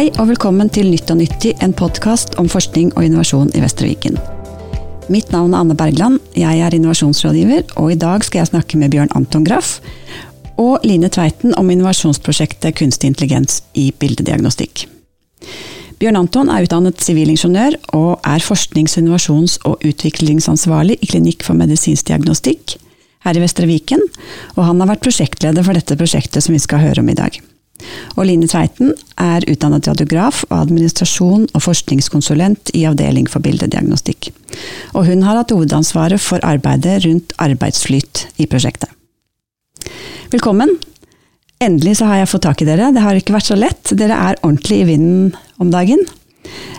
Hei og velkommen til Nytt og nyttig, en podkast om forskning og innovasjon i Vestre Viken. Mitt navn er Anne Bergland, jeg er innovasjonsrådgiver, og i dag skal jeg snakke med Bjørn Anton Graff og Line Tveiten om innovasjonsprosjektet Kunstig intelligens i bildediagnostikk. Bjørn Anton er utdannet sivilingeniør og er forsknings-, innovasjons- og utviklingsansvarlig i Klinikk for medisinsk diagnostikk her i Vestre Viken, og han har vært prosjektleder for dette prosjektet som vi skal høre om i dag. Og Line Tveiten er utdannet radiograf og administrasjon og forskningskonsulent i Avdeling for bildediagnostikk. Og hun har hatt hovedansvaret for arbeidet rundt arbeidsflyt i prosjektet. Velkommen. Endelig så har jeg fått tak i dere. Det har ikke vært så lett. Dere er ordentlig i vinden om dagen.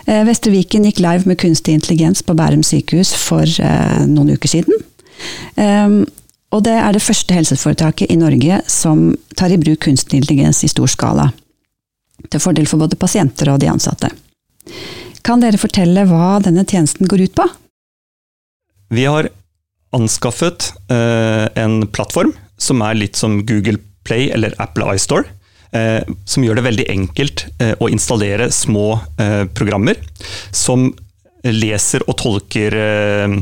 Eh, Vestre Viken gikk live med kunstig intelligens på Bærum sykehus for eh, noen uker siden. Og det er det første helseforetaket i Norge som tar i bruk kunstig intelligens i stor skala. Til fordel for både pasienter og de ansatte. Kan dere fortelle hva denne tjenesten går ut på? Vi har anskaffet eh, en plattform som er litt som Google Play eller Apple iStore. Eh, som gjør det veldig enkelt eh, å installere små eh, programmer som leser og tolker Eh,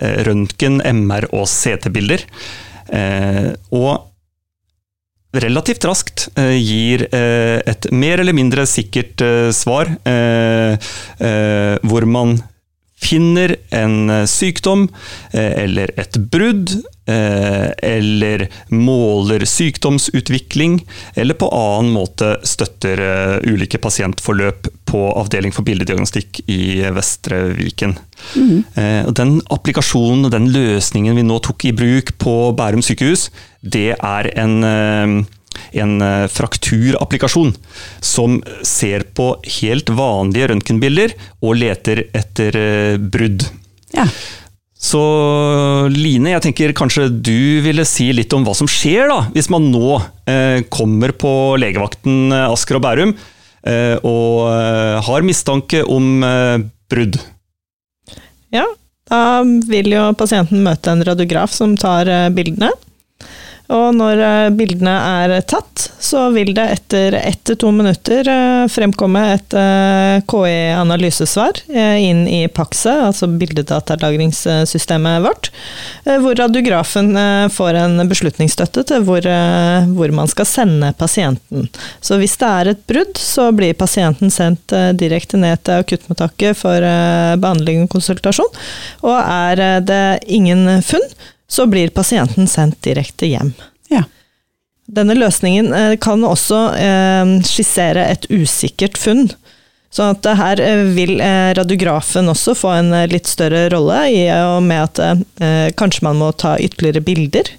røntgen, MR og CT-bilder. Eh, og relativt raskt eh, gir et mer eller mindre sikkert svar, hvor man finner en sykdom eller et brudd, eller måler sykdomsutvikling, eller på annen måte støtter ulike pasientforløp på avdeling for bildediagnostikk i Vestre Viken. Mm. Den applikasjonen og den løsningen vi nå tok i bruk på Bærum sykehus, det er en, eh, en eh, frakturapplikasjon som ser på helt vanlige røntgenbilder og leter etter brudd. Ja. Så Line, jeg tenker kanskje du ville si litt om hva som skjer da, hvis man nå eh, kommer på legevakten Asker og Bærum Eh, og eh, har mistanke om eh, brudd. Ja, da vil jo pasienten møte en radiograf som tar bildene. Og når eh, bildene er tatt, så vil det etter ett til to minutter eh, fremkomme et eh, KI-analysesvar inn i PAXE, altså bildedatalagringssystemet vårt, hvor radiografen får en beslutningsstøtte til hvor, hvor, man skal sende pasienten. Så hvis det er et brudd, så blir pasienten sendt direkte ned til akuttmottaket for behandling og konsultasjon. Og er det ingen funn, så blir pasienten sendt direkte hjem. Ja. Denne løsningen eh, kan også eh, skissere et usikkert funn. Så at her eh, vil radiografen også få en litt større rolle, i og med at kanskje man må ta ytterligere bilder.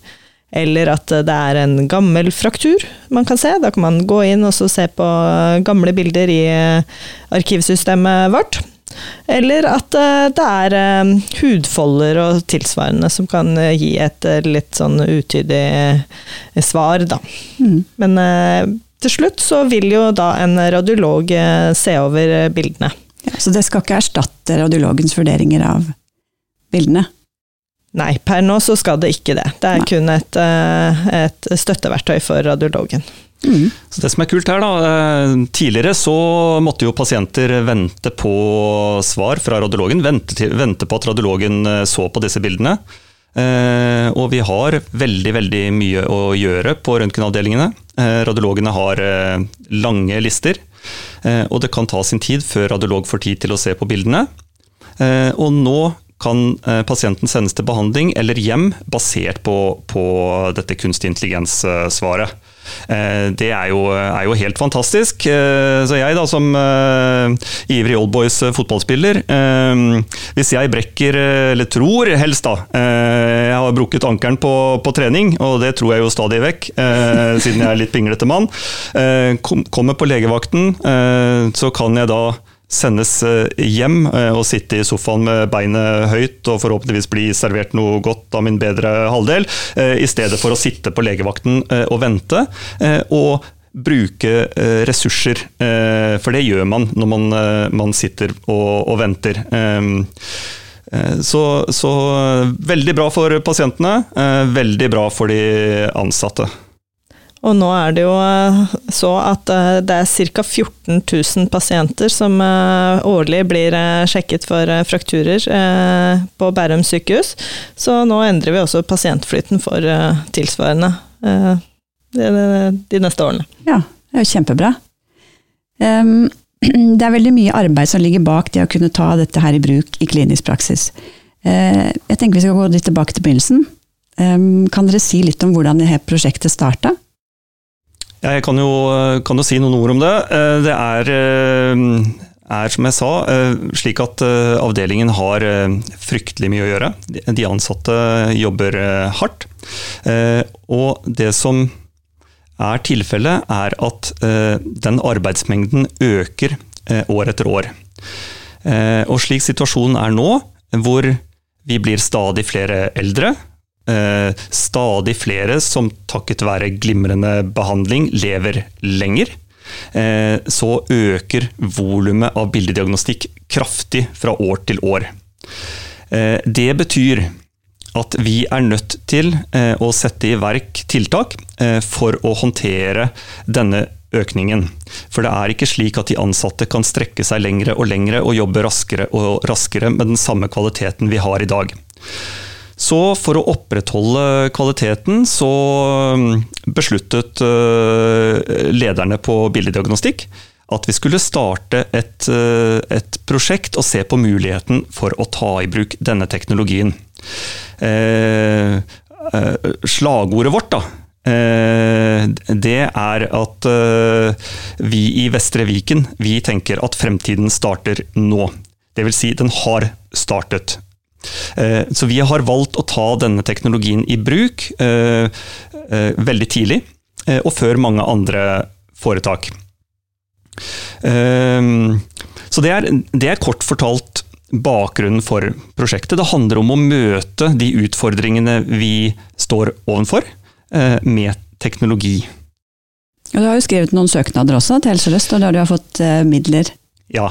Eller at det er en gammel fraktur man kan se. Da kan man gå inn og se på gamle bilder i arkivsystemet vårt. Eller at eh, det er eh, hudfolder og tilsvarende som kan eh, gi et litt sånn utydig svar, da. Mm. Men til slutt så vil jo da en radiolog se over bildene. Ja, så det skal ikke erstatte radiologens vurderinger av bildene? Nei, per nå så skal det ikke det. Det er Nei. kun et, et støtteverktøy for radiologen. Mm. Så Det som er kult her da, eh, Tidligere så måtte jo pasienter vente på svar fra radiologen. Vente, til, vente på at radiologen eh, så på disse bildene. Eh, og vi har veldig veldig mye å gjøre på røntgenavdelingene. Eh, radiologene har eh, lange lister. Eh, og det kan ta sin tid før radiolog får tid til å se på bildene. og nå kan pasienten sendes til behandling eller hjem basert på, på dette kunstig intelligens-svaret. Eh, det er jo, er jo, helt fantastisk. Eh, så jeg da som uh, ivrig Oldboys fotballspiller Hvis jeg brekker, eller tror helst da Jeg har brukket ankelen på, på, trening, og det tror jeg jo stadig vekk, siden jeg er litt pinglete mann. Kommer på legevakten, så kan jeg da sendes eh, hjem eh, og sitte i sofaen med beinet høyt og forhåpentligvis bli servert noe godt av min bedre halvdel, eh, i stedet for å sitte på legevakten og vente. og bruke ressurser, for det gjør man når man, man sitter og, og venter. Så, så, veldig bra for pasientene, veldig bra for de ansatte. Og nå er det jo eh, så at eh, det er ca. 14 000 pasienter som eh, årlig blir sjekket for frakturer på Bærum sykehus. Så nå endrer vi også pasientflyten for tilsvarende de neste årene. Ja, det er jo kjempebra. Det er veldig mye arbeid som ligger bak det å kunne ta dette her i bruk i klinisk praksis. Jeg tenker vi skal gå litt tilbake til begynnelsen. Kan dere si litt om hvordan dette prosjektet starta? Jeg kan jo, kan jo, si noen ord om det. Eh, det er, eh, er som jeg sa, eh, slik at avdelingen har fryktelig mye å gjøre. De ansatte jobber hardt. Og det som er tilfellet, er at den arbeidsmengden øker år etter år. Og slik situasjonen er nå, hvor vi blir stadig flere eldre, Eh, stadig flere som takket være glimrende behandling lever lenger. Eh, så øker volumet av bildediagnostikk kraftig fra år til år. Eh, det betyr at vi er nødt til å sette i verk tiltak for å håndtere denne økningen. For det er ikke slik at de ansatte kan strekke seg lengre og lengre og jobbe raskere og raskere med den samme kvaliteten vi har i dag. Så for å opprettholde kvaliteten, så mm, besluttet eh, lederne på bildediagnostikk at vi skulle starte et, eh, et, prosjekt og se på muligheten for å ta i bruk denne teknologien. Eh, slagordet vårt, da, det er at vi i Vestre Viken vi tenker at fremtiden starter nå. Vil si, den har startet. Eh, så vi har valgt å ta denne teknologien i bruk eh, eh, veldig tidlig, og før mange andre foretak. Så det er, det er kort fortalt bakgrunnen for prosjektet. Det handler om å møte de utfordringene vi står ovenfor, med teknologi. Og du har jo skrevet noen søknader også til Helse Sør-Øst, og der du har fått midler? Ja,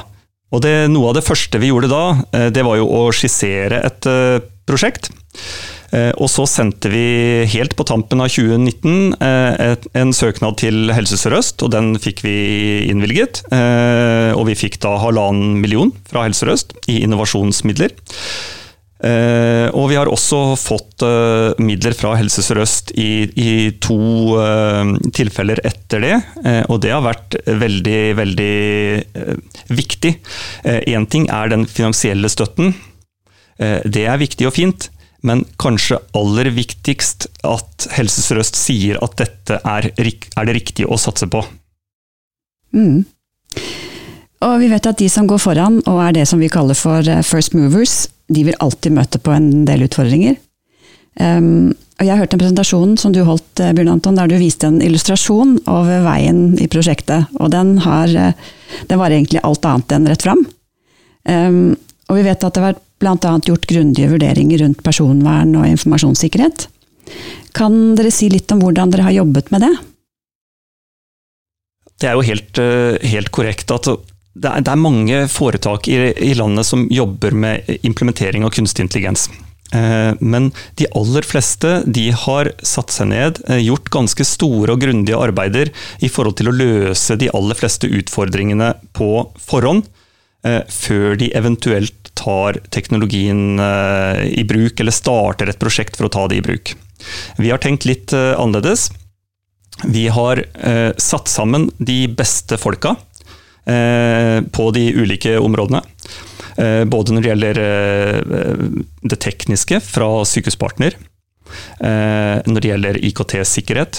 og det, Noe av det første vi gjorde da, eh, det var jo å skissere et eh, prosjekt. Eh, og så sendte vi helt på tampen av 2019 en søknad til Helse Sør-Øst, og den fikk vi innvilget. Og vi fikk da halvannen million fra Helse Sør-Øst i innovasjonsmidler. Uh, og vi har også fått uh, midler fra Helse Sør-Øst i, i, to uh, tilfeller etter det. og det har vært veldig, veldig viktig. Én ting er den finansielle støtten. det er viktig og fint. Men kanskje aller viktigst at Helse Sør-Øst sier at dette er, er, det riktige å satse på. Mm. Og vi vet at de som går foran, og er det som vi kaller for first movers, de vil alltid møte på en del utfordringer. Um, og jeg hørte en presentasjon som du holdt, eh, Bjørn Anton, der du viste en illustrasjon over veien i prosjektet. Og den, har, eh, den var egentlig alt annet enn rett fram. Um, og vi vet at det har bl.a. gjort grundige vurderinger rundt personvern og informasjonssikkerhet. Kan dere si litt om hvordan dere har jobbet med det? Det er jo helt, eh, helt korrekt at det er, det er, mange foretak i, i, landet som jobber med implementering av kunstig intelligens. Eh, men de aller fleste de har satt seg ned, eh, gjort ganske store og grundige arbeider i forhold til å løse de aller fleste utfordringene på forhånd, eh, før de eventuelt tar teknologien i bruk, eller starter et prosjekt for å ta det i bruk. Vi har tenkt litt annerledes. Vi har satt sammen de beste folka på de ulike områdene. Eh, både når det gjelder eh, det tekniske fra Sykehuspartner, når det gjelder IKT-sikkerhet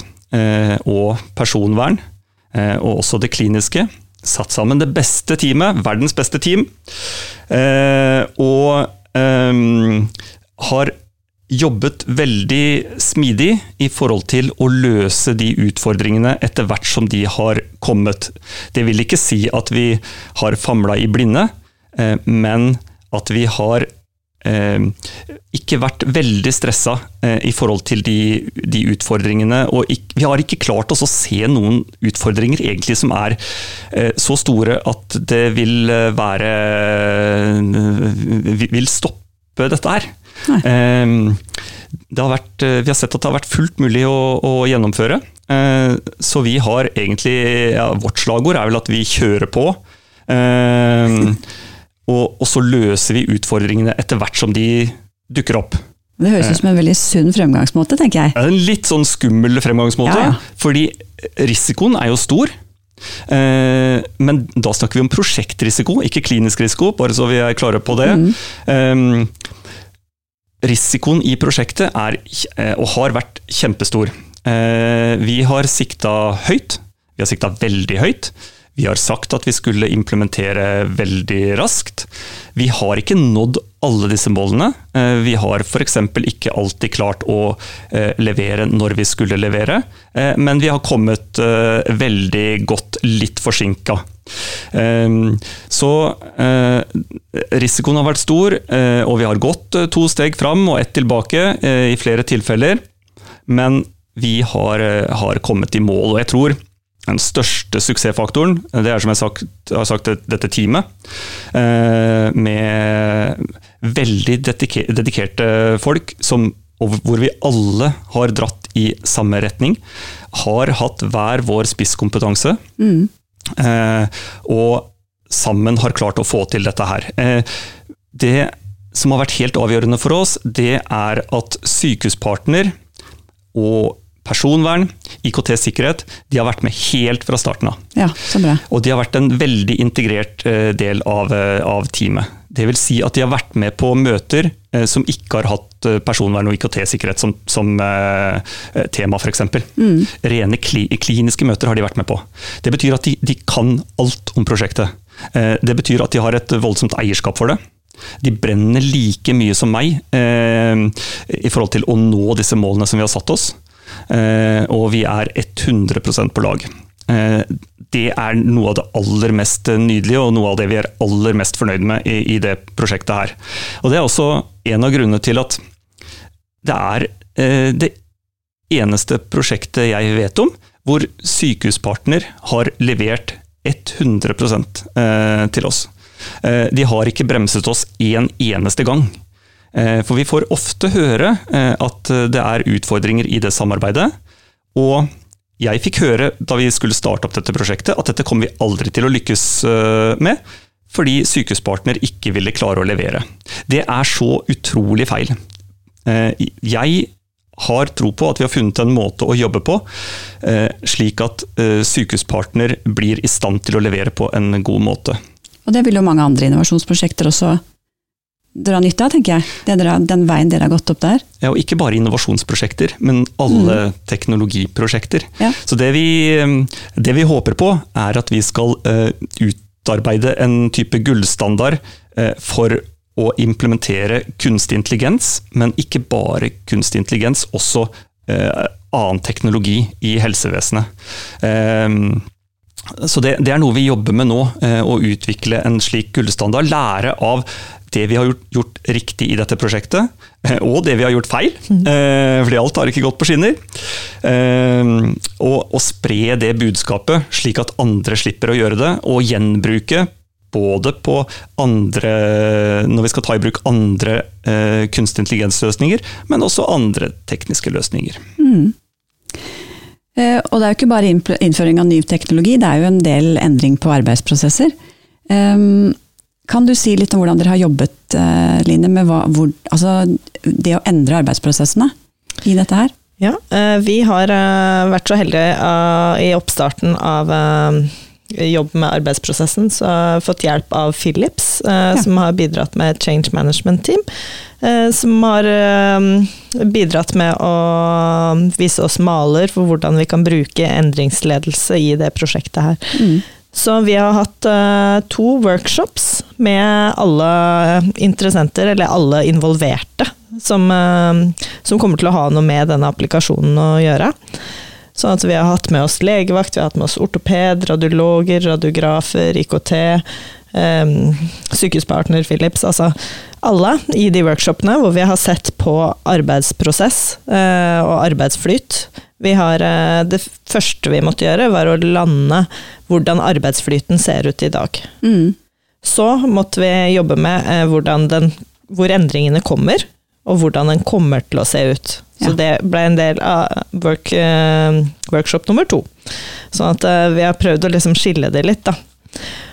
og personvern, og også det kliniske. Satt sammen det beste teamet, verdens beste team, og har jobbet veldig smidig i forhold til å løse de utfordringene etter hvert som de har kommet. Det vil ikke si at vi har famla i blinde, eh, men at vi har eh, ikke vært veldig stressa eh, i forhold til de, de utfordringene. Og vi har ikke klart oss å se noen utfordringer egentlig som er så store at det vil være Vil stoppe dette her. Ehm, har vært, eh, vi har sett at det har vært fullt mulig å, å gjennomføre. Eh, så vi har egentlig ja, Vårt slagord er vel at vi kjører på. Eh, og, og så løser vi utfordringene etter hvert som de dukker opp. Det høres ut som en veldig sunn fremgangsmåte, tenker jeg. En litt sånn skummel fremgangsmåte, Ja, ja. fordi risikoen er jo stor. Men da snakker vi om prosjektrisiko, ikke klinisk risiko, bare så vi er klare på det. Eh, risikoen i prosjektet er, eh, og har vært kjempestor. Eh, vi har sikta høyt, vi har sikta veldig høyt. Vi har sagt at vi skulle implementere veldig raskt. Vi har ikke nådd alle disse målene. Eh, Vi har f.eks. ikke alltid klart å levere når vi skulle levere, men vi har kommet veldig godt litt forsinka. Eh, Så eh, risikoen har vært stor, eh, og vi har gått eh, to steg fram og ett tilbake i flere tilfeller. Men vi har, har kommet i mål, og jeg tror den største suksessfaktoren, det er som jeg sagt, har sagt dette teamet, med veldig dedike- dedikerte folk, som, hvor vi alle har dratt i samme retning, har hatt hver vår spisskompetanse, eh, og sammen har klart å få til dette her. Eh, Det som har vært helt avgjørende for oss, det er at sykehuspartner og personvern, IKT-sikkerhet, de har vært med helt fra starten av. Ja, så bra. Og de har vært en veldig integrert eh, del av, eh, av teamet. Det vil si at de har vært med på møter eh, som ikke har hatt eh, personvern og IKT-sikkerhet som, som eh, eh, tema, f.eks. Mm. Rene kli, kliniske møter har de vært med på. Det betyr at de, de kan alt om prosjektet. Eh, det betyr at de har et voldsomt eierskap for det. De brenner like mye som meg eh, i forhold til å nå disse målene som vi har satt oss. Eh, og vi er 100% på lag. Eh, det er noe av det aller mest nydelige, og noe av det vi er aller mest fornøyd med i, i det prosjektet her. Og Det er også en av grunnene til at det er eh, det eneste prosjektet jeg vet om hvor Sykehuspartner har levert 100 eh, til oss. Eh, De har ikke bremset oss en eneste gang. Eh, For vi får ofte høre eh, at det er utfordringer i det samarbeidet. Og jeg fikk høre da vi skulle starte opp dette prosjektet, at dette kommer vi aldri til å lykkes eh, med. Fordi Sykehuspartner ikke ville klare å levere. Det er så utrolig feil. Eh, Jeg har tro på at vi har funnet en måte å jobbe på, eh, slik at eh, Sykehuspartner blir i stand til å levere på en god måte. Og det vil jo mange andre innovasjonsprosjekter også dra nytte av, tenker jeg. Det dere, den veien dere har gått opp der. Ja, og ikke bare innovasjonsprosjekter, men alle teknologiprosjekter. Ja. Så det vi, det vi håper på, er at vi skal utarbeide en type gullstandard eh, for å implementere kunstig intelligens, men ikke bare kunstig intelligens, også eh, annen teknologi i helsevesenet. Eh, så det, det er noe vi jobber med nå, eh, å utvikle en slik gullstandard. Lære av det vi har gjort, gjort riktig i dette prosjektet, eh, og det vi har gjort feil. Eh, fordi alt har ikke gått på skinner. Eh, og, og spre det budskapet, slik at andre slipper å gjøre det, og gjenbruke både på andre Når vi skal ta i bruk andre eh, kunstig intelligensløsninger, men også andre tekniske løsninger. Eh, Og det er jo ikke bare innføring av ny teknologi, det er jo en del endring på arbeidsprosesser. Ehm, Kan du si litt om hvordan dere har jobbet, eh, Line, med hva, hvor, altså det å endre arbeidsprosessene i dette her? Ja, eh, vi har eh, vært så heldige eh, i oppstarten av eh, jobb med arbeidsprosessen, så har jeg fått hjelp av Philips, eh, Ja. som har bidratt med et change management team. eh, Som har eh, bidratt med å vise oss maler for hvordan vi kan bruke endringsledelse i det prosjektet her. Mm. Så vi har hatt uh, to workshops med alle interessenter, eller alle involverte, som, uh, som kommer til å ha noe med denne applikasjonen å gjøre. Sånn at vi har hatt med oss legevakt, vi har hatt med oss ortoped, radiologer, radiografer, IKT, Um, sykehuspartner Philips, altså alle i de workshopene hvor vi har sett på arbeidsprosess uh, og arbeidsflyt. Vi har, uh, det første vi måtte gjøre, var å lande hvordan arbeidsflyten ser ut i dag. Mm. Så måtte vi jobbe med uh, den, hvor endringene kommer. Og hvordan den kommer til å se ut. Så Ja. det ble en del av work, eh, workshop nummer to. Sånn at eh, vi har prøvd å liksom skille det litt, da.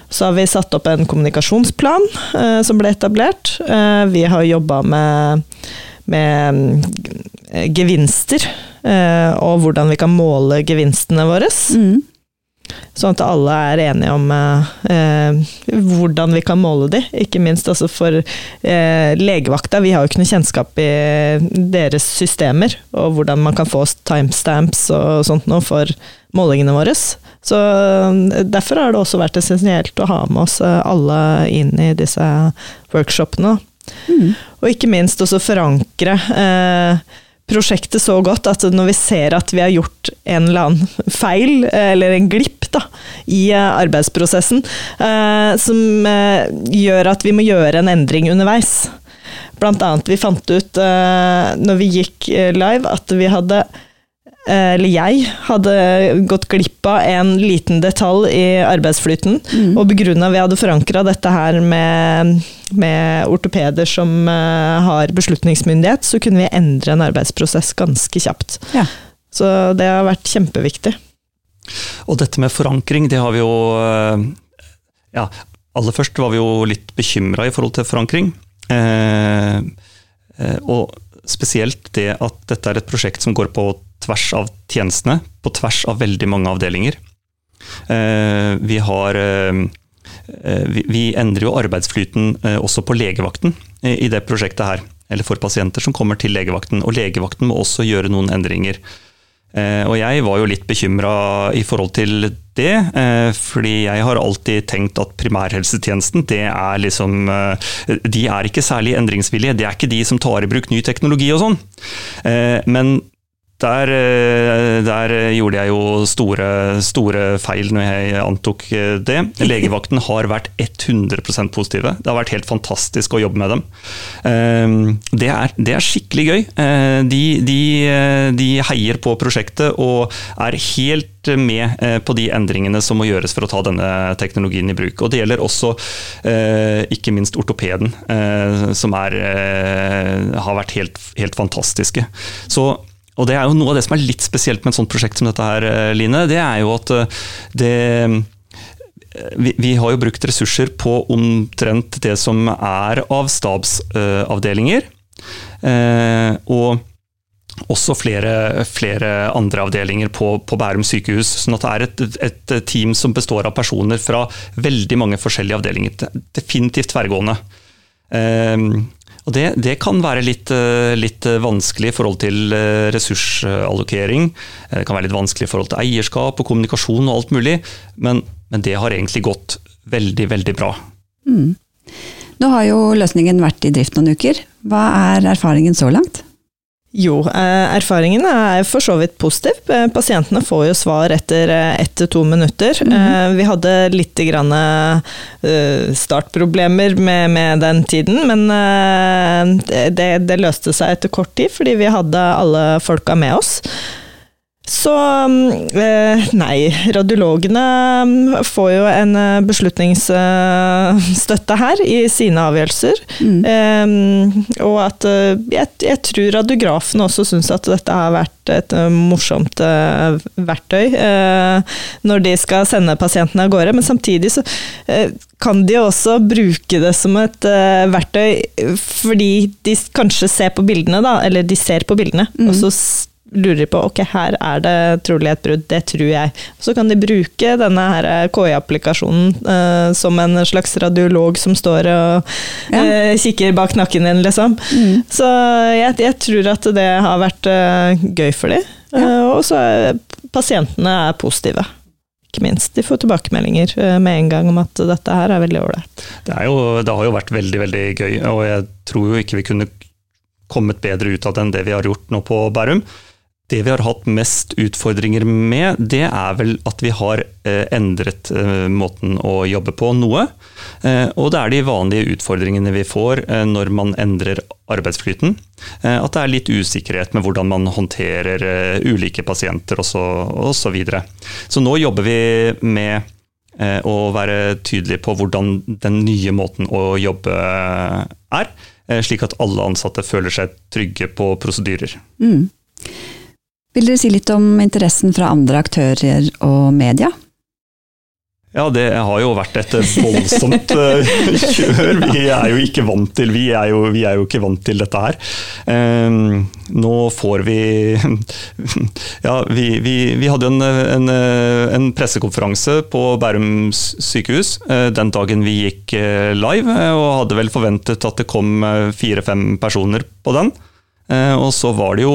Så har vi satt opp en kommunikasjonsplan eh, som ble etablert. Eh, vi har jobba med, med mm, gevinster, eh, og hvordan vi kan måle gevinstene våre. Mm. Sånn at alle er enige om eh, eh, hvordan vi kan måle de. Ikke minst altså for eh, legevakta. Vi har jo ikke noe kjennskap i deres systemer, og hvordan man kan få timestamps og sånt noe for målingene våre. Så eh, derfor har det også vært essensielt å ha med oss eh, alle inn i disse workshopene. Mm. Og ikke minst også forankre eh, prosjektet så godt at når vi ser at vi har gjort en eller annen feil, eh, eller en glipp da, i eh, arbeidsprosessen, eh, som gjør at vi må gjøre en endring underveis. Blant annet vi fant ut når vi gikk live at vi hadde eller jeg hadde gått glipp av en liten detalj i arbeidsflyten. Mm. Og begrunna vi hadde forankra dette her med, med ortopeder som eh, har beslutningsmyndighet, så kunne vi endre en arbeidsprosess ganske kjapt. Ja. Så det har vært kjempeviktig. Og dette med forankring, det har vi jo eh, Ja, aller først var vi jo litt bekymra i forhold til forankring. Eh, eh, og spesielt det at dette er et prosjekt som går på tvers av tjenestene, på tvers av veldig mange avdelinger. Eh, vi har eh, eh, vi, vi endrer jo arbeidsflyten eh, også på legevakten eh, i det prosjektet her. Eller for pasienter som kommer til legevakten. Og legevakten må også gjøre noen endringer. Eh, og jeg var jo litt bekymra i forhold til det, eh, fordi jeg har alltid tenkt at primærhelsetjenesten, det er liksom eh, De er ikke særlig endringsvillige. Det er ikke de som tar i bruk ny teknologi og sånn. Eh, men der, eh, der gjorde jeg jo store, store feil når jeg antok eh, det. Legevakten har vært 100% positive. Det har vært helt fantastisk å jobbe med dem. Eh, Det er, det er skikkelig gøy. Eh, De, de, de heier på prosjektet og er helt med på de endringene som må gjøres for å ta denne teknologien i bruk. Og Det gjelder også ikke minst ortopeden, som er, har vært helt, helt fantastiske. Så og det er jo Noe av det som er litt spesielt med et sånt prosjekt som dette, her, eh, Line, det er jo at eh, det vi, vi har jo brukt ressurser på omtrent det som er av stabsavdelinger. Eh, og også flere, flere andre avdelinger på, på Bærum sykehus. sånn at det er et, et team som består av personer fra veldig mange forskjellige avdelinger. Definitivt tverrgående. Eh, og det, det, kan være litt, eh, litt, vanskelig i forhold til eh, ressursallokering. Det kan være litt vanskelig i forhold til eierskap og kommunikasjon og alt mulig, men, men det har egentlig gått veldig, veldig bra. Mm. Nå har jo løsningen vært i drift noen uker. Hva er erfaringen så langt? Jo, eh, erfaringen er for så vidt positiv. Eh, pasientene får jo svar etter ett til to minutter. Mm -hmm. Vi hadde litt startproblemer med, med den tiden, men det, det, løste seg etter kort tid, fordi vi hadde alle folka med oss. Så nei, radiologene får jo en beslutningsstøtte her i sine avgjørelser. Mm. Og at jeg, jeg, tror radiografen også syns at dette har vært et morsomt verktøy når de skal sende pasientene av gårde. Men samtidig så kan de også bruke det som et verktøy fordi de kanskje ser på bildene, da, eller de ser på bildene, mm. og så lurer på ok, her er det trolig et brudd, det tror jeg. Så kan de bruke denne her KI-applikasjonen uh, som en slags radiolog som står og ja. uh, kikker bak nakken din, liksom. Mm. Så jeg, jeg, tror at det har vært uh, gøy for dem. Ja. og så er pasientene er positive. Ikke minst. De får tilbakemeldinger med en gang om at dette her er veldig ålreit. Det, det har jo vært veldig, veldig gøy, og jeg tror jo ikke vi kunne kommet bedre ut av det enn det vi har gjort nå på Bærum. Det vi har hatt mest utfordringer med, det er vel at vi har eh, endret eh, måten å jobbe på noe. Eh, og det er de vanlige utfordringene vi får når man endrer arbeidsflyten. At det er litt usikkerhet med hvordan man håndterer ulike pasienter osv. Så, så, videre. så nå jobber vi med å være tydelige på hvordan den nye måten å jobbe er. slik at alle ansatte føler seg trygge på prosedyrer. Mm. Vil dere si litt om interessen fra andre aktører og media? Ja, det har jo vært et voldsomt uh, kjør. Vi er jo ikke vant til vi er jo, vi er jo ikke vant til dette her. Um, nå får vi Ja, vi, vi, vi hadde en, en, en, pressekonferanse på Bærum sykehus uh, den dagen vi gikk uh, live, og hadde vel forventet at det kom fire-fem personer på den. Og så var det jo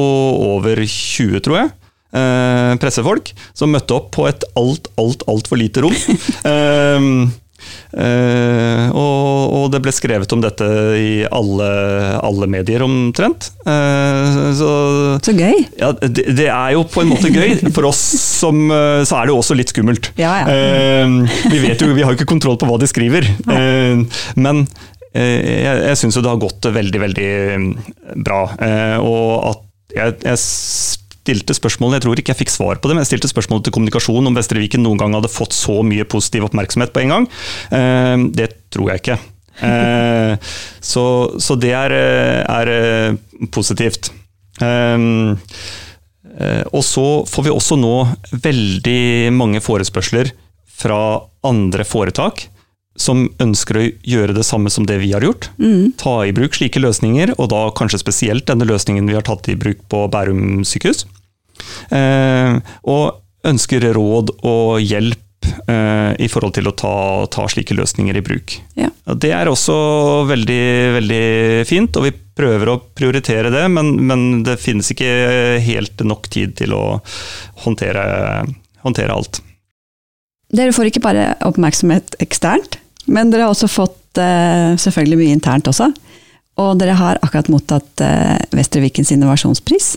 over 20, tror jeg eh, pressefolk som møtte opp på et alt, alt, altfor lite rom. eh, Uh, og, og, det ble skrevet om dette i alle, alle medier omtrent. Uh, så, så, gøy! Ja, det, det, er jo på en måte gøy. For oss som, uh, så er det jo også litt skummelt. Ja, ja. vi vet jo, vi har jo ikke kontroll på hva de skriver. men jeg, jeg syns jo det har gått veldig, veldig mm, bra. og at jeg, jeg stilte spørsmålet, jeg tror ikke jeg fikk svar på det, men jeg stilte spørsmålet til kommunikasjon om Vestre Viken noen gang hadde fått så mye positiv oppmerksomhet på en gang. Eh, det tror jeg ikke. Eh, så, så det er, er eh, positivt. Og så får vi også nå veldig mange forespørsler fra andre foretak som ønsker å gjøre det samme som det vi har gjort. Mm. Ta i bruk slike løsninger, og da kanskje spesielt denne løsningen vi har tatt i bruk på Bærum sykehus. Eh, og ønsker råd og hjelp eh, i forhold til å ta, ta slike løsninger i bruk. Ja. Det er også veldig, veldig fint, og vi prøver å prioritere det, men, men det finnes ikke helt nok tid til å håndtere, håndtere alt. Dere får ikke bare oppmerksomhet eksternt, men dere har også fått eh, selvfølgelig mye internt også. Og dere har akkurat mottatt Vestre Vikens innovasjonspris.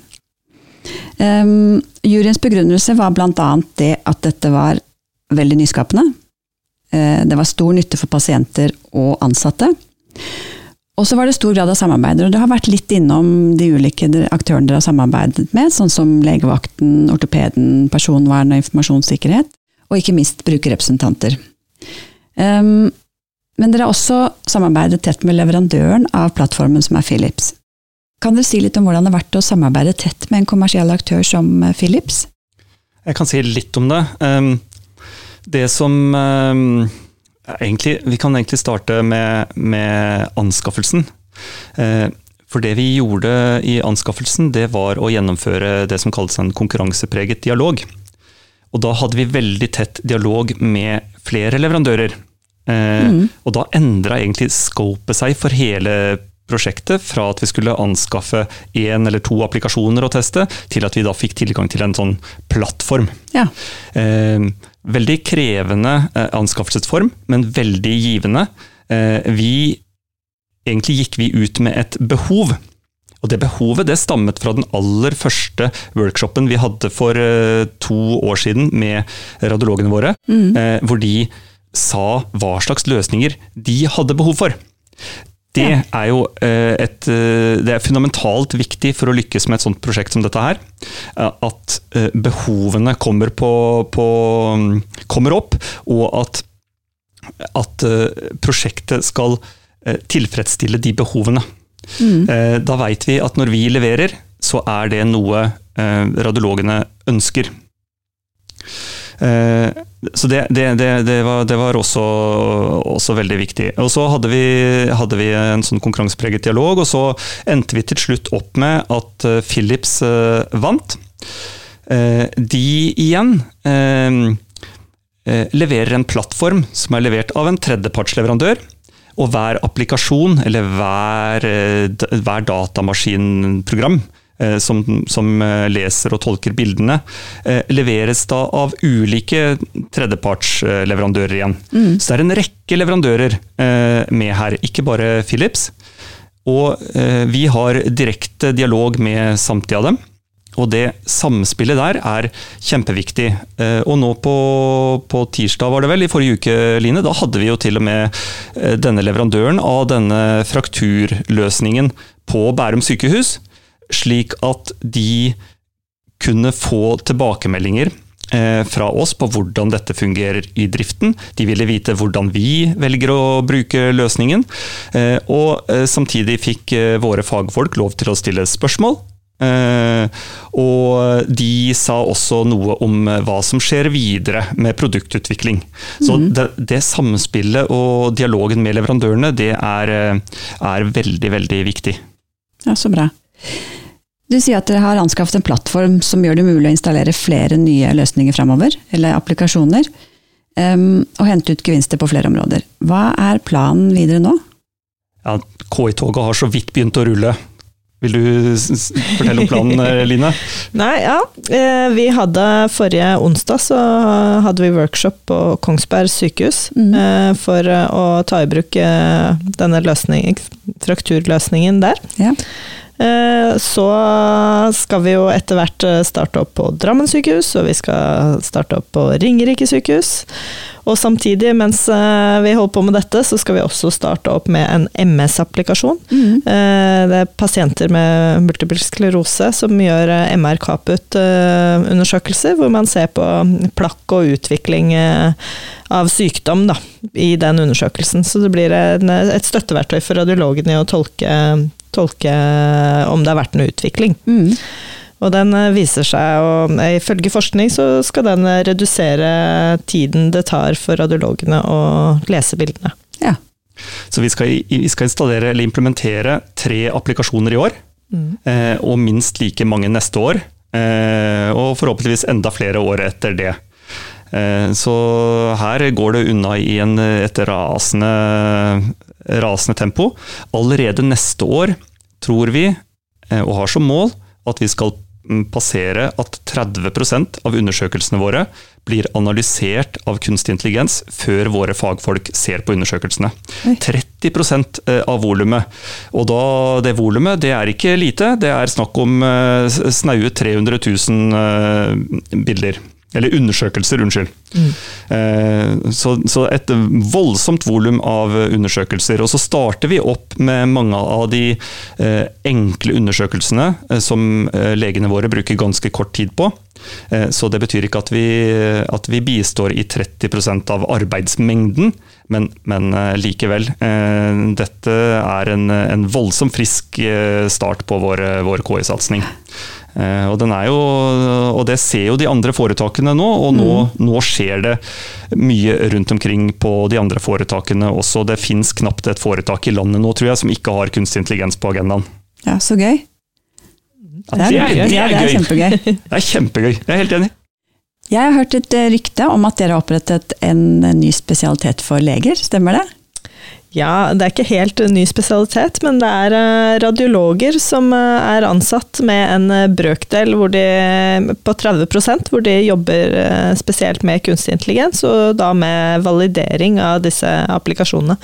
Um, juryens begrunnelse var bl.a. det at dette var veldig nyskapende. Uh, det var stor nytte for pasienter og ansatte. Og så var det stor grad av samarbeid. og Det har vært litt innom de ulike aktørene dere har samarbeidet med, sånn som legevakten, ortopeden, personvern og informasjonssikkerhet, og ikke minst brukerrepresentanter. Um, men dere har også samarbeidet tett med leverandøren av plattformen, som er Philips. Kan dere si litt om hvordan det har vært å samarbeide tett med en kommersiell aktør som eh, Philips? Jeg kan si litt om det. Ehm, det som ehm, egentlig, Vi kan egentlig starte med, med anskaffelsen. For det vi gjorde i anskaffelsen, det var å gjennomføre det som kalles en konkurransepreget dialog. Og da hadde vi veldig tett dialog med flere leverandører. Eh, mm. Og da endra egentlig scopet seg for hele prosjektet fra at vi skulle anskaffe én eller to applikasjoner å teste, til at vi da fikk tilgang til en sånn plattform. Ja. Eh, veldig krevende eh, anskaffelsesform, men veldig givende. Eh, vi Egentlig gikk vi ut med et behov. Og det behovet det stammet fra den aller første workshopen vi hadde for eh, to år siden med radiologene våre, mm. Eh, hvor de sa hva slags løsninger de hadde behov for. Det er jo eh, et, eh, det er fundamentalt viktig for å lykkes med et sånt prosjekt som dette her. Eh, at behovene kommer, på, på, kommer opp, og at, at, prosjektet skal tilfredsstille de behovene. Mm. Da veit vi at når vi leverer, så er det noe radiologene ønsker. Eh, så det, det, det, var, det var også, også, veldig viktig. Og Så hadde vi, hadde vi, en sånn konkurransepreget dialog, og så endte vi til slutt opp med at eh, Philips eh, vant. De igjen leverer en plattform som er levert av en tredjepartsleverandør. Og hver applikasjon, eller hver, hver datamaskinprogram, Eh, som, som, eh, leser og tolker bildene, eh, leveres da av ulike tredjepartsleverandører igjen. Mm. Så det er en rekke leverandører med her, ikke bare Philips. Og vi har direkte dialog med samtlige av dem. Og det samspillet der er kjempeviktig. Og nå på, på, tirsdag, var det vel, i forrige uke, Line, da hadde vi jo til og med denne leverandøren av denne frakturløsningen på Bærum sykehus slik at de kunne få tilbakemeldinger eh, fra oss på hvordan dette fungerer i driften. De ville vite hvordan vi velger å bruke løsningen. Eh, og samtidig fikk våre fagfolk lov til å stille spørsmål. og de sa også noe om hva som skjer videre med produktutvikling. Så mm. det, det, samspillet og dialogen med leverandørene, det er, er veldig, veldig viktig. Ja, så bra. Du sier at dere har anskaffet en plattform som gjør det mulig å installere flere nye løsninger framover, eller applikasjoner, um, og hente ut gevinster på flere områder. Hva er planen videre nå? Ja, KI-toget har så vidt begynt å rulle. Vil du fortelle om planen, eh, Line? Nei, ja. Eh, vi hadde forrige onsdag så hadde vi workshop på Kongsberg sykehus mm. Eh, for å ta i bruk denne løsningen, frakturløsningen der. Ja. Eh, så skal vi jo etter hvert eh, starte opp på Drammen sykehus, og vi skal starte opp på Ringerike sykehus. Og samtidig, mens eh, vi holder på med dette, så skal vi også starte opp med en MS-applikasjon. Mm. Det er pasienter med multiple sklerose som gjør MR Kaput-undersøkelser, hvor man ser på plakk og utvikling av sykdom da, i den undersøkelsen. Så det blir et støtteverktøy for radiologene i å tolke tolke om det har vært noe utvikling. Mm. Og den eh, viser seg, og ifølge forskning så skal den eh, redusere tiden det tar for radiologene å lese bildene. Ja. Så vi skal, vi skal installere eller implementere tre applikasjoner i år, mm. eh, og minst like mange neste år. Eh, og forhåpentligvis enda flere år etter det. Eh, så her går det unna i en, et rasende, rasende tempo. Allerede neste år tror vi, eh, og har som mål, at vi skal mm, passere at 30 av undersøkelsene våre blir analysert av kunstig intelligens før våre fagfolk ser på undersøkelsene. 30 eh, av volumet. Og da, det volumet det er ikke lite, det er snakk om snaue 300 000 bilder. Eller undersøkelser, unnskyld. Mm. Eh, så, så, et voldsomt volum av undersøkelser. Og så starter vi opp med mange av de eh, enkle undersøkelsene eh, som legene våre bruker ganske kort tid på. Så det betyr ikke at vi, at vi bistår i 30% av arbeidsmengden, men, men likevel. Dette er en, en voldsomt frisk start på vår, vår KI-satsing. Eh, og, jo, og, det ser jo de andre foretakene nå, og nå, mm. nå, skjer det mye rundt omkring på de andre foretakene også. Det fins knapt et foretak i landet nå, tror jeg, som ikke har kunstig intelligens på agendaen. Ja, så gøy. Ja, det, er, det, er, det, er, det er kjempegøy. Det er kjempegøy, jeg er helt enig. Jeg har hørt et rykte om at dere har opprettet en ny spesialitet for leger, stemmer det? Ja, det er ikke helt ny spesialitet, men det er eh, radiologer som eh, er ansatt med en eh, brøkdel de, på 30% hvor de jobber spesielt med kunstig intelligens, og da med validering av disse applikasjonene.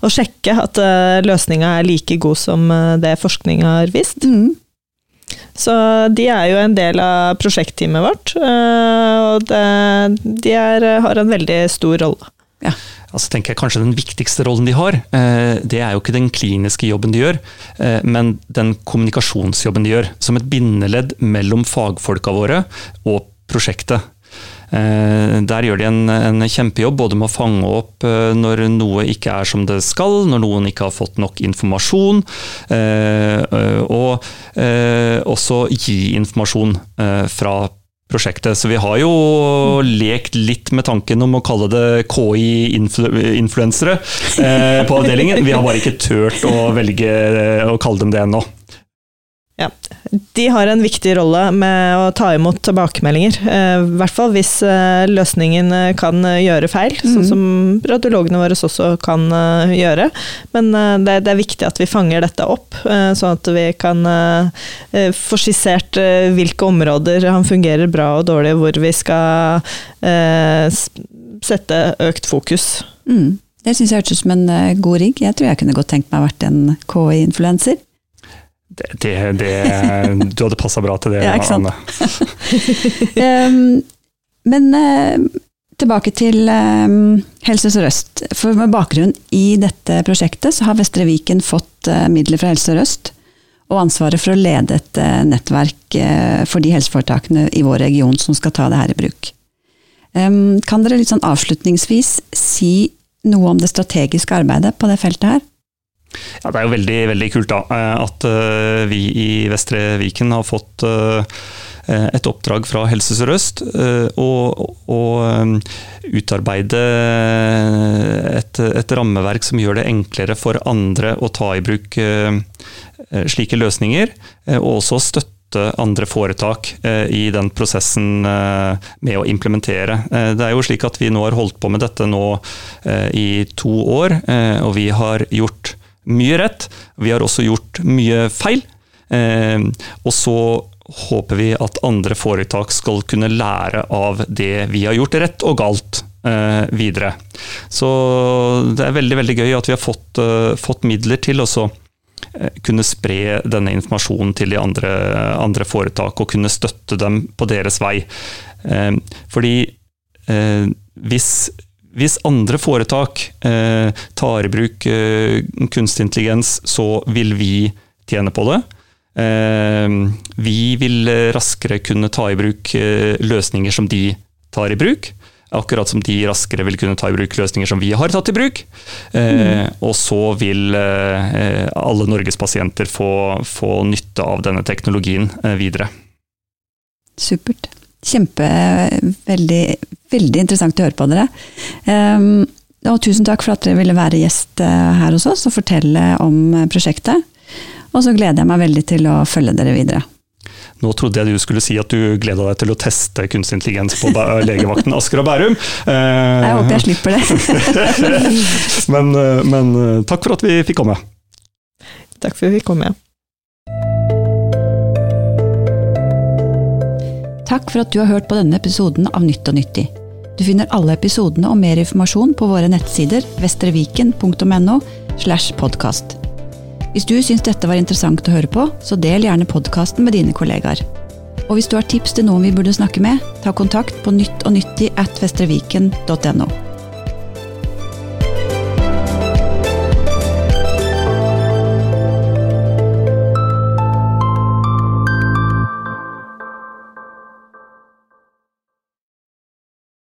Og sjekke at løsninga er like god som det forskning har vist. Mm. Så de er jo en del av prosjektteamet vårt, og det, de er, har en veldig stor rolle. Ja altså tenker jeg kanskje Den viktigste rollen de har, eh, det er jo ikke den kliniske jobben de gjør, eh, men den kommunikasjonsjobben de gjør. Som et bindeledd mellom fagfolka våre og prosjektet. Eh, der gjør de en, en, kjempejobb både med å fange opp når noe ikke er som det skal, når noen ikke har fått nok informasjon, og også gi informasjon fra prosjektet. Så vi har jo lekt litt med tanken om å kalle det KI-influensere eh, på avdelingen. Vi har bare ikke turt å velge å kalle dem det ennå. Ja, De har en viktig rolle med å ta imot tilbakemeldinger. Eh, I hvert fall hvis eh, løsningen eh, kan gjøre feil, mm. sånn som radiologene våre også kan gjøre. Men det, er viktig at vi fanger dette opp, sånn at vi kan få skissert hvilke områder han fungerer bra og dårlig, hvor vi skal sette økt fokus. Mm. Det syns jeg hørtes ut som en god rigg. Jeg tror jeg kunne godt tenkt meg å vært en KI-influenser. Det, det, det, du hadde passa bra til det, ja, Anne. um, men uh, tilbake til um, Helse Sør-Øst. For med bakgrunn i dette prosjektet, så har Vestre Viken fått uh, midler fra Helse Sør-Øst. Og ansvaret for å lede et uh, nettverk for de helseforetakene i vår region som skal ta det her i bruk. Kan dere litt sånn avslutningsvis si noe om det strategiske arbeidet på det feltet her? Ja, Det er jo veldig, veldig kult da, at vi i Vestre Viken har fått et oppdrag fra Helse Sør-Øst å utarbeide et, et, rammeverk som gjør det enklere for andre å ta i bruk slike løsninger, og også støtte andre foretak eh, i den prosessen eh, med å implementere. Eh, det er jo slik at vi nå har holdt på med dette nå i to år, og vi har gjort mye rett. Vi har også gjort mye feil. Og så håper vi at andre foretak skal kunne lære av det vi har gjort rett og galt videre. Så det er veldig veldig gøy at vi har fått, fått midler til også Eh, kunne spre denne informasjonen til de andre, andre foretak og kunne støtte dem på deres vei. Eh, fordi eh, hvis, hvis andre foretak tar i bruk kunstig intelligens, så vil vi tjene på det. Vi vil raskere kunne ta i bruk løsninger som de tar i bruk. Akkurat som de raskere vil kunne ta i bruk løsninger som vi har tatt i bruk. Eh, og så vil eh, alle Norges pasienter få, få, nytte av denne teknologien eh, videre. Supert. Kjempe, veldig, veldig interessant å høre på dere. Um, og tusen takk for at dere ville være gjest eh, her hos oss og fortelle om prosjektet. Og så gleder jeg meg veldig til å følge dere videre. Nå trodde jeg du skulle si at du gleda deg til å teste kunstig intelligens på legevakten Asker og Bærum. Jeg håper jeg slipper det. men, eh, men, eh, takk for at vi fikk komme. Takk for at vi fikk komme. Takk for at du har hørt på denne episoden av Nytt og nyttig. Du finner alle episodene og mer informasjon på våre nettsider vestreviken.no slash podkast. Hvis du syns dette var interessant å høre på, så del gjerne podkasten med dine kollegaer. Og hvis du har tips til noen vi burde snakke med, ta kontakt på nytt og nyttig at vestreviken.no.